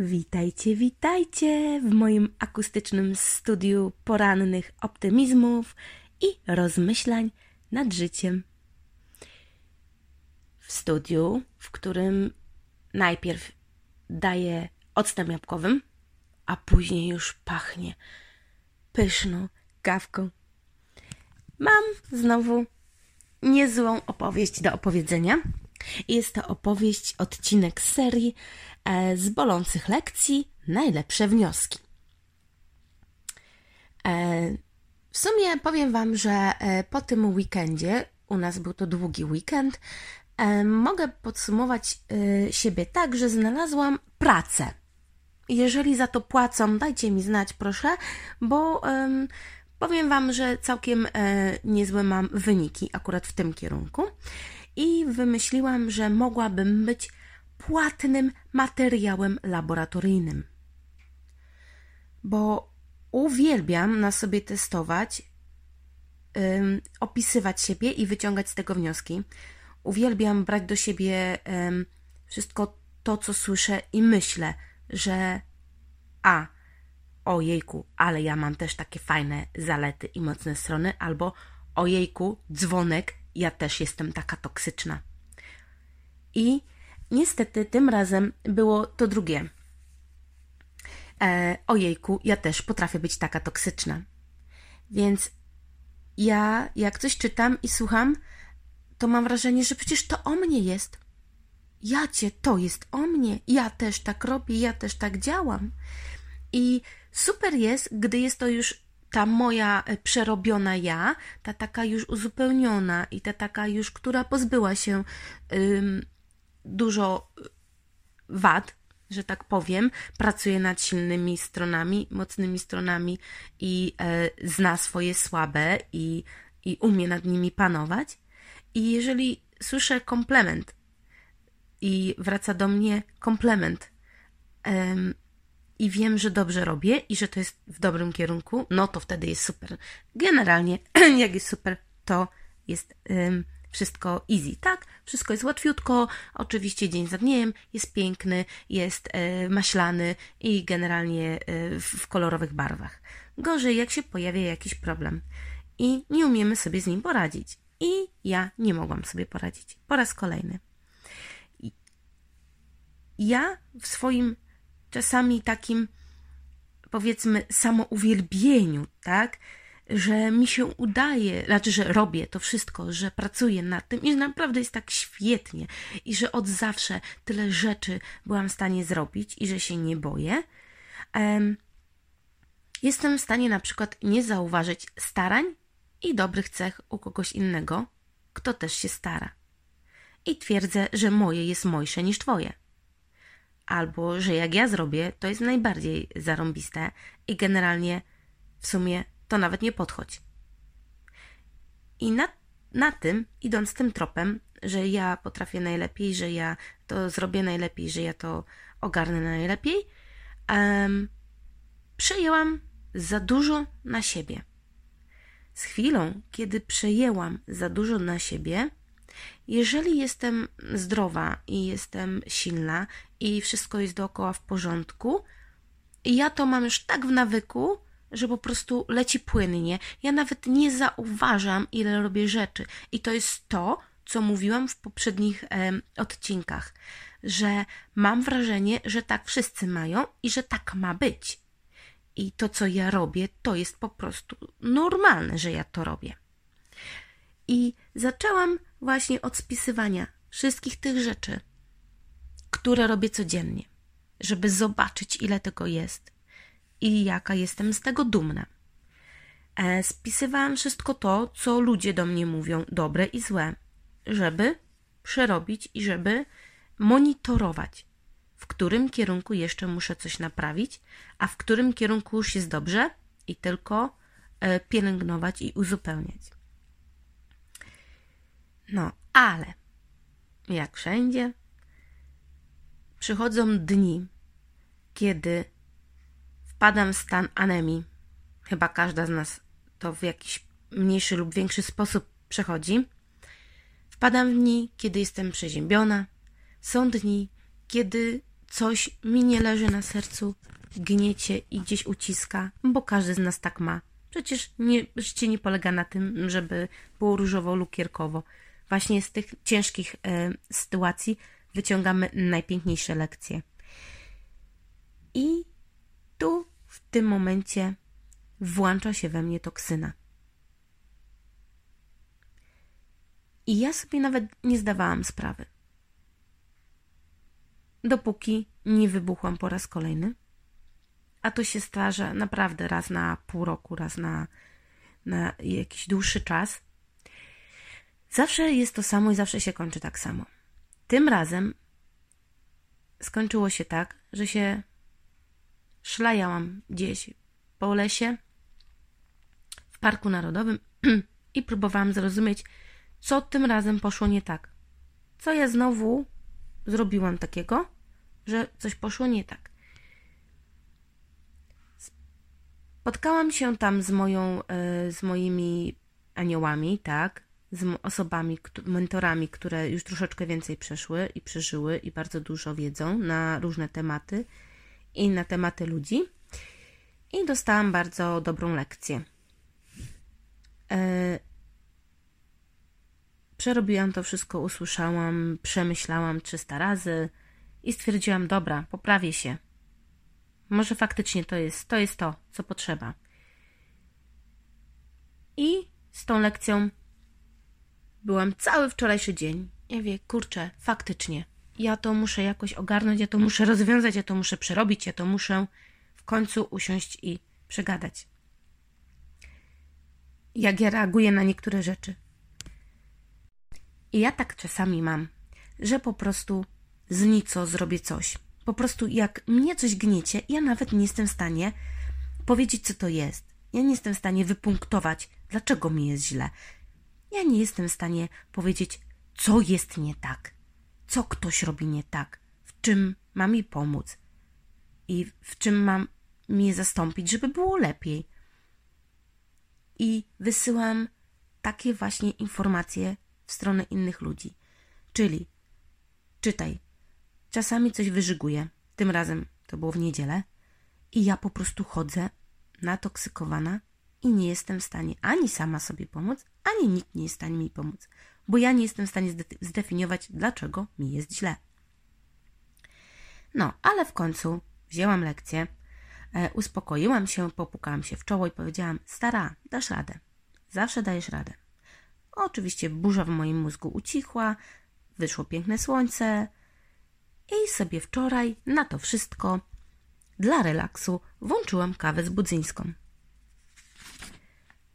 Witajcie, witajcie w moim akustycznym studiu porannych optymizmów i rozmyślań nad życiem. W studiu, w którym najpierw daję octem jabłkowym, a później już pachnie pyszną kawką. Mam znowu niezłą opowieść do opowiedzenia. Jest to opowieść, odcinek serii e, z bolących lekcji najlepsze wnioski. E, w sumie powiem Wam, że e, po tym weekendzie, u nas był to długi weekend, mogę podsumować siebie tak, że znalazłam pracę. Jeżeli za to płacą, dajcie mi znać, proszę, bo powiem Wam, że całkiem niezłe mam wyniki akurat w tym kierunku i wymyśliłam, że mogłabym być płatnym materiałem laboratoryjnym. Bo uwielbiam na sobie testować, opisywać siebie i wyciągać z tego wnioski. Uwielbiam brać do siebie wszystko to, co słyszę i myślę, że a, ojejku, ale ja mam też takie fajne zalety i mocne strony, albo ojejku, dzwonek, ja też jestem taka toksyczna. I niestety tym razem było to drugie. E, ojejku, ja też potrafię być taka toksyczna. Więc ja, jak coś czytam i słucham, to mam wrażenie, że przecież to o mnie jest. Ja cię, to jest o mnie. Ja też tak robię, ja też tak działam. I super jest, gdy jest to już ta moja e, przerobiona ja, ta taka już uzupełniona i ta taka już, która pozbyła się ym, dużo e, wad, że tak powiem, pracuje nad silnymi stronami, mocnymi stronami i y, zna swoje słabe i, i umie nad nimi panować. I jeżeli słyszę komplement i wraca do mnie komplement, i wiem, że dobrze robię i że to jest w dobrym kierunku, no to wtedy jest super. Generalnie, jak jest super, to jest ym, wszystko easy, tak? Wszystko jest łatwiutko, oczywiście dzień za dniem, jest piękny, jest y, maślany i generalnie y, w, kolorowych barwach. Gorzej, jak się pojawia jakiś problem i nie umiemy sobie z nim poradzić. I ja nie mogłam sobie poradzić. Po raz kolejny. Ja w swoim czasami takim, powiedzmy, samouwielbieniu, tak? Że mi się udaje, znaczy, że robię to wszystko, że pracuję nad tym i że naprawdę jest tak świetnie i że od zawsze tyle rzeczy byłam w stanie zrobić i że się nie boję. Um, jestem w stanie na przykład nie zauważyć starań i dobrych cech u kogoś innego, kto też się stara. I twierdzę, że moje jest mojsze niż twoje albo że jak ja zrobię, to jest najbardziej zarąbiste i generalnie w sumie to nawet nie podchodź. I na, na tym, idąc tym tropem, że ja potrafię najlepiej, że ja to zrobię najlepiej, że ja to ogarnę najlepiej, um, przejęłam za dużo na siebie. Z chwilą, kiedy przejęłam za dużo na siebie, jeżeli jestem zdrowa i jestem silna i wszystko jest dookoła w porządku, ja to mam już tak w nawyku, że po prostu leci płynnie. Ja nawet nie zauważam, ile robię rzeczy. I to jest to, co mówiłam w poprzednich e, odcinkach, że mam wrażenie, że tak wszyscy mają i że tak ma być. I to, co ja robię, to jest po prostu normalne, że ja to robię. I zaczęłam właśnie od spisywania wszystkich tych rzeczy, które robię codziennie, żeby zobaczyć, ile tego jest i jaka jestem z tego dumna. E, spisywałam wszystko to, co ludzie do mnie mówią, dobre i złe, żeby przerobić i żeby monitorować, w którym kierunku jeszcze muszę coś naprawić, a w którym kierunku już jest dobrze i tylko e, pielęgnować i uzupełniać. No, ale jak wszędzie, przychodzą dni, kiedy wpadam w stan anemii. Chyba każda z nas to w jakiś mniejszy lub większy sposób przechodzi. Wpadam w dni, kiedy jestem przeziębiona. Są dni, kiedy coś mi nie leży na sercu, gniecie i gdzieś uciska, bo każdy z nas tak ma. Przecież nie, życie nie polega na tym, żeby było różowo lukierkowo. Właśnie z tych ciężkich e, sytuacji wyciągamy najpiękniejsze lekcje. I tu, w tym momencie, włącza się we mnie toksyna. I ja sobie nawet nie zdawałam sprawy. Dopóki nie wybuchłam po raz kolejny. A to się zdarza naprawdę raz na pół roku, raz na, na jakiś dłuższy czas. Zawsze jest to samo i zawsze się kończy tak samo. Tym razem skończyło się tak, że się szlajałam gdzieś po lesie w Parku Narodowym i próbowałam zrozumieć, co tym razem poszło nie tak. Co ja znowu zrobiłam takiego, że coś poszło nie tak. Spotkałam się tam z moją, e, z moimi aniołami, tak, z osobami, mentorami, które już troszeczkę więcej przeszły i przeżyły i bardzo dużo wiedzą na różne tematy i na tematy ludzi. I dostałam bardzo dobrą lekcję. E, Przerobiłam to wszystko, usłyszałam, przemyślałam 300 razy i stwierdziłam, dobra, poprawię się. Może faktycznie to jest, to jest to, co potrzeba. I z tą lekcją byłam cały wczorajszy dzień. Ja wie, kurczę, faktycznie. Ja to muszę jakoś ogarnąć, ja to muszę rozwiązać, ja to muszę przerobić, ja to muszę w końcu usiąść i przegadać. Jak ja reaguję na niektóre rzeczy. I ja tak czasami mam, że po prostu z nico zrobię coś. Po prostu jak mnie coś gniecie, ja nawet nie jestem w stanie powiedzieć, co to jest. Ja nie jestem w stanie wypunktować, dlaczego mi jest źle. Ja nie jestem w stanie powiedzieć, co jest nie tak, co ktoś robi nie tak, w czym ma mi pomóc i w czym mam mnie zastąpić, żeby było lepiej. I wysyłam takie właśnie informacje w stronę innych ludzi. Czyli czytaj. Czasami coś wyżyguję. Tym razem to było w niedzielę. I ja po prostu chodzę natoksykowana i nie jestem w stanie ani sama sobie pomóc, ani nikt nie jest w stanie mi pomóc, bo ja nie jestem w stanie zdefiniować, dlaczego mi jest źle. No, ale w końcu wzięłam lekcję, e, uspokoiłam się, popukałam się w czoło i powiedziałam: Stara, dasz radę. Zawsze dajesz radę. Oczywiście burza w moim mózgu ucichła, wyszło piękne słońce i sobie wczoraj na to wszystko dla relaksu włączyłam kawę z budzyńską.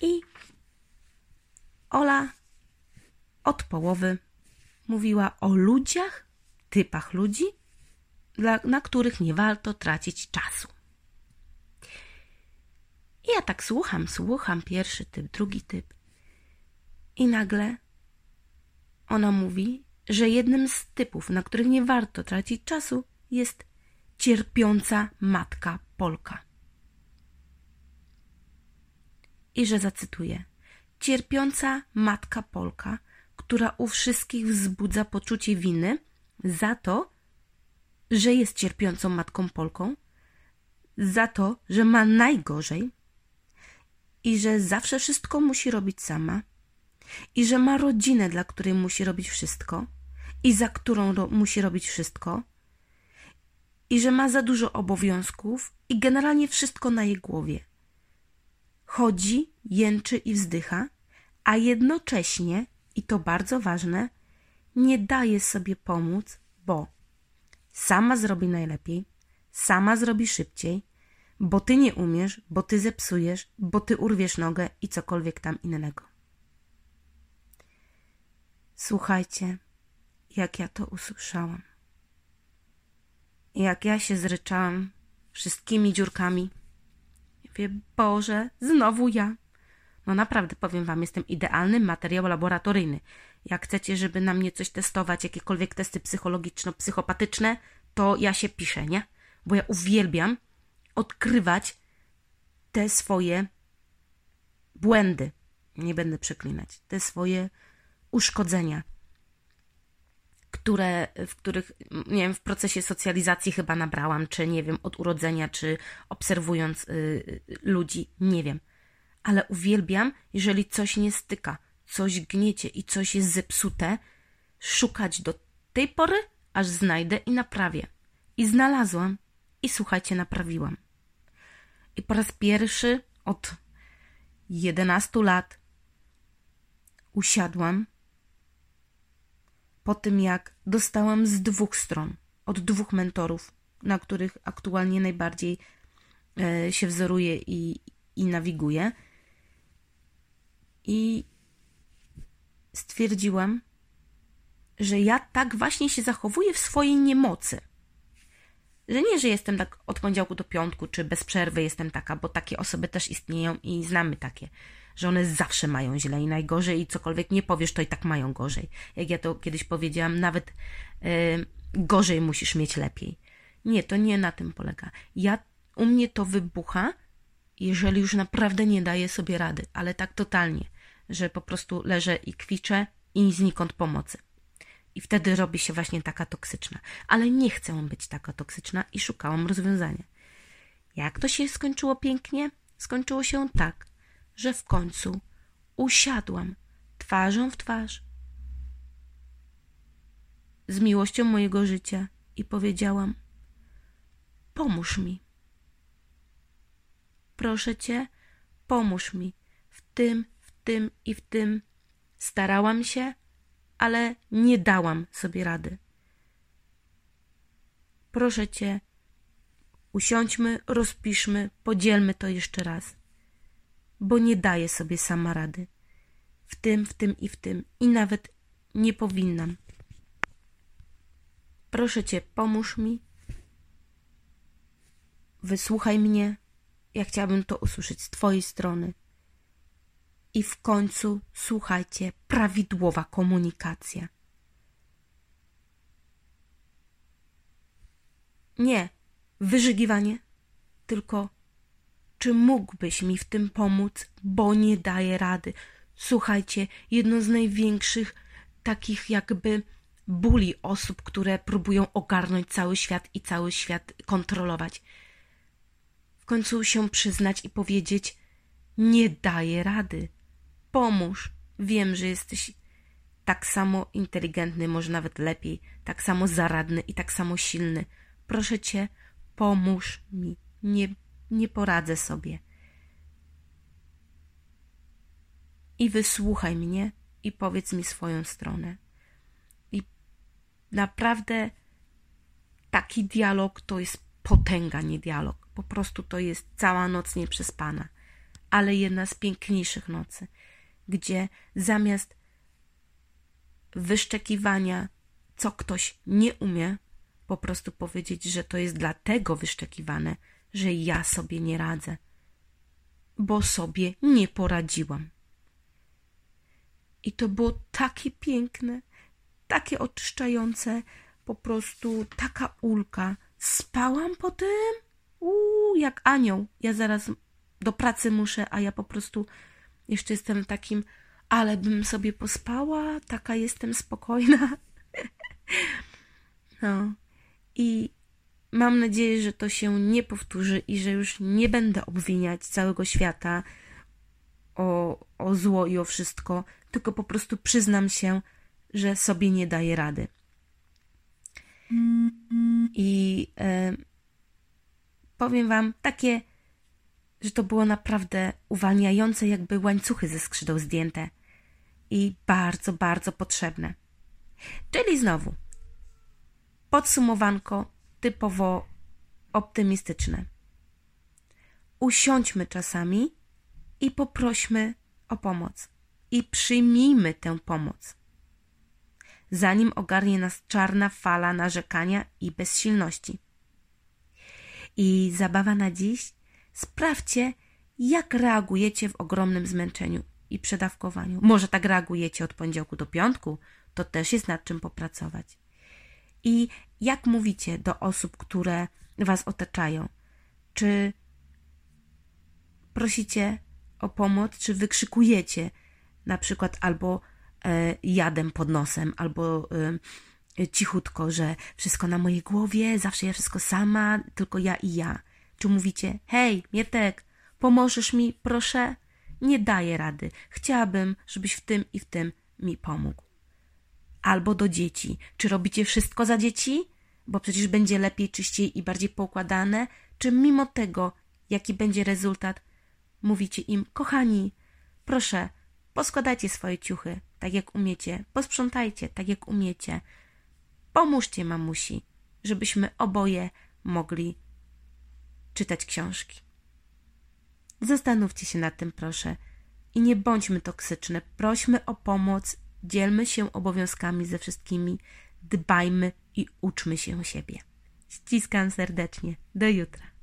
I Ola od połowy mówiła o ludziach, typach ludzi, dla, na których nie warto tracić czasu. I ja tak słucham, słucham, pierwszy typ, drugi typ. I nagle ona mówi, że jednym z typów, na których nie warto tracić czasu, jest cierpiąca matka Polka. I że zacytuję: Cierpiąca matka Polka, która u wszystkich wzbudza poczucie winy za to, że jest cierpiącą matką Polką, za to, że ma najgorzej i że zawsze wszystko musi robić sama i że ma rodzinę, dla której musi robić wszystko i za którą ro musi robić wszystko, i że ma za dużo obowiązków i generalnie wszystko na jej głowie. Chodzi, jęczy i wzdycha, a jednocześnie, i to bardzo ważne, nie daje sobie pomóc, bo sama zrobi najlepiej, sama zrobi szybciej, bo ty nie umiesz, bo ty zepsujesz, bo ty urwiesz nogę i cokolwiek tam innego. Słuchajcie, jak ja to usłyszałam. Jak ja się zryczałam wszystkimi dziurkami. Wie, Boże, znowu ja. No naprawdę, powiem wam, jestem idealny materiał laboratoryjny. Jak chcecie, żeby na mnie coś testować, jakiekolwiek testy psychologiczno-psychopatyczne, to ja się piszę, nie? Bo ja uwielbiam odkrywać te swoje błędy. Nie będę przeklinać. Te swoje uszkodzenia, które, w których, nie wiem, w procesie socjalizacji chyba nabrałam, czy nie wiem, od urodzenia, czy obserwując y, ludzi, nie wiem. Ale uwielbiam, jeżeli coś nie styka, coś gniecie i coś jest zepsute, szukać do tej pory, aż znajdę i naprawię. I znalazłam i słuchajcie, naprawiłam. I po raz pierwszy od 11 lat usiadłam po tym, jak dostałam z dwóch stron, od dwóch mentorów, na których aktualnie najbardziej e, się wzoruję i, i nawiguję. I stwierdziłam, że ja tak właśnie się zachowuję w swojej niemocy. Że nie, że jestem tak od poniedziałku do piątku, czy bez przerwy jestem taka, bo takie osoby też istnieją i znamy takie, że one zawsze mają źle i najgorzej i cokolwiek nie powiesz, to i tak mają gorzej. Jak ja to kiedyś powiedziałam, nawet yy, gorzej musisz mieć lepiej. Nie, to nie na tym polega. Ja, u mnie to wybucha, jeżeli już naprawdę nie daję sobie rady, ale tak totalnie, że po prostu leżę i kwiczę i znikąd pomocy. I wtedy robi się właśnie taka toksyczna. Ale nie chcę być taka toksyczna i szukałam rozwiązania. Jak to się skończyło pięknie? Skończyło się tak, że w końcu usiadłam twarzą w twarz z miłością mojego życia i powiedziałam: Pomóż mi. Proszę cię, pomóż mi w tym, w tym i w tym. Starałam się, ale nie dałam sobie rady. Proszę cię, usiądźmy, rozpiszmy, podzielmy to jeszcze raz, bo nie daję sobie sama rady. W tym, w tym i w tym, i nawet nie powinnam. Proszę cię, pomóż mi. Wysłuchaj mnie. Ja chciałabym to usłyszeć z twojej strony. I w końcu, słuchajcie, prawidłowa komunikacja. Nie wyżygiwanie, tylko czy mógłbyś mi w tym pomóc, bo nie daję rady. Słuchajcie, jedno z największych takich jakby bóli osób, które próbują ogarnąć cały świat i cały świat kontrolować. W końcu się przyznać i powiedzieć: Nie daję rady pomóż. Wiem, że jesteś tak samo inteligentny, może nawet lepiej, tak samo zaradny i tak samo silny. Proszę cię, pomóż mi. Nie, nie poradzę sobie. I wysłuchaj mnie i powiedz mi swoją stronę. I naprawdę taki dialog to jest potęga, nie dialog. Po prostu to jest cała noc nieprzespana, ale jedna z piękniejszych nocy gdzie zamiast wyszczekiwania, co ktoś nie umie, po prostu powiedzieć, że to jest dlatego wyszczekiwane, że ja sobie nie radzę, bo sobie nie poradziłam. I to było takie piękne, takie oczyszczające, po prostu taka ulka. Spałam po tym, uuu, jak anioł. Ja zaraz do pracy muszę, a ja po prostu jeszcze jestem takim, ale bym sobie pospała, taka jestem spokojna. No. I mam nadzieję, że to się nie powtórzy i że już nie będę obwiniać całego świata o, o zło i o wszystko, tylko po prostu przyznam się, że sobie nie daję rady. I e, powiem Wam takie że to było naprawdę uwalniające, jakby łańcuchy ze skrzydeł zdjęte i bardzo, bardzo potrzebne. Czyli znowu, podsumowanko typowo optymistyczne. Usiądźmy czasami i poprośmy o pomoc i przyjmijmy tę pomoc. Zanim ogarnie nas czarna fala narzekania i bezsilności. I zabawa na dziś Sprawdźcie, jak reagujecie w ogromnym zmęczeniu i przedawkowaniu. Może tak reagujecie od poniedziałku do piątku, to też jest nad czym popracować. I jak mówicie do osób, które Was otaczają? Czy prosicie o pomoc, czy wykrzykujecie na przykład albo e, jadem pod nosem, albo e, cichutko, że wszystko na mojej głowie, zawsze ja wszystko sama, tylko ja i ja. Czy mówicie, hej, Mietek, pomożesz mi, proszę? Nie daję rady. Chciałabym, żebyś w tym i w tym mi pomógł. Albo do dzieci. Czy robicie wszystko za dzieci? Bo przecież będzie lepiej, czyściej i bardziej poukładane. Czy mimo tego, jaki będzie rezultat, mówicie im, kochani, proszę, poskładajcie swoje ciuchy, tak jak umiecie, posprzątajcie, tak jak umiecie. Pomóżcie mamusi, żebyśmy oboje mogli czytać książki. Zastanówcie się nad tym, proszę. I nie bądźmy toksyczne. Prośmy o pomoc, dzielmy się obowiązkami ze wszystkimi, dbajmy i uczmy się siebie. Ściskam serdecznie. Do jutra.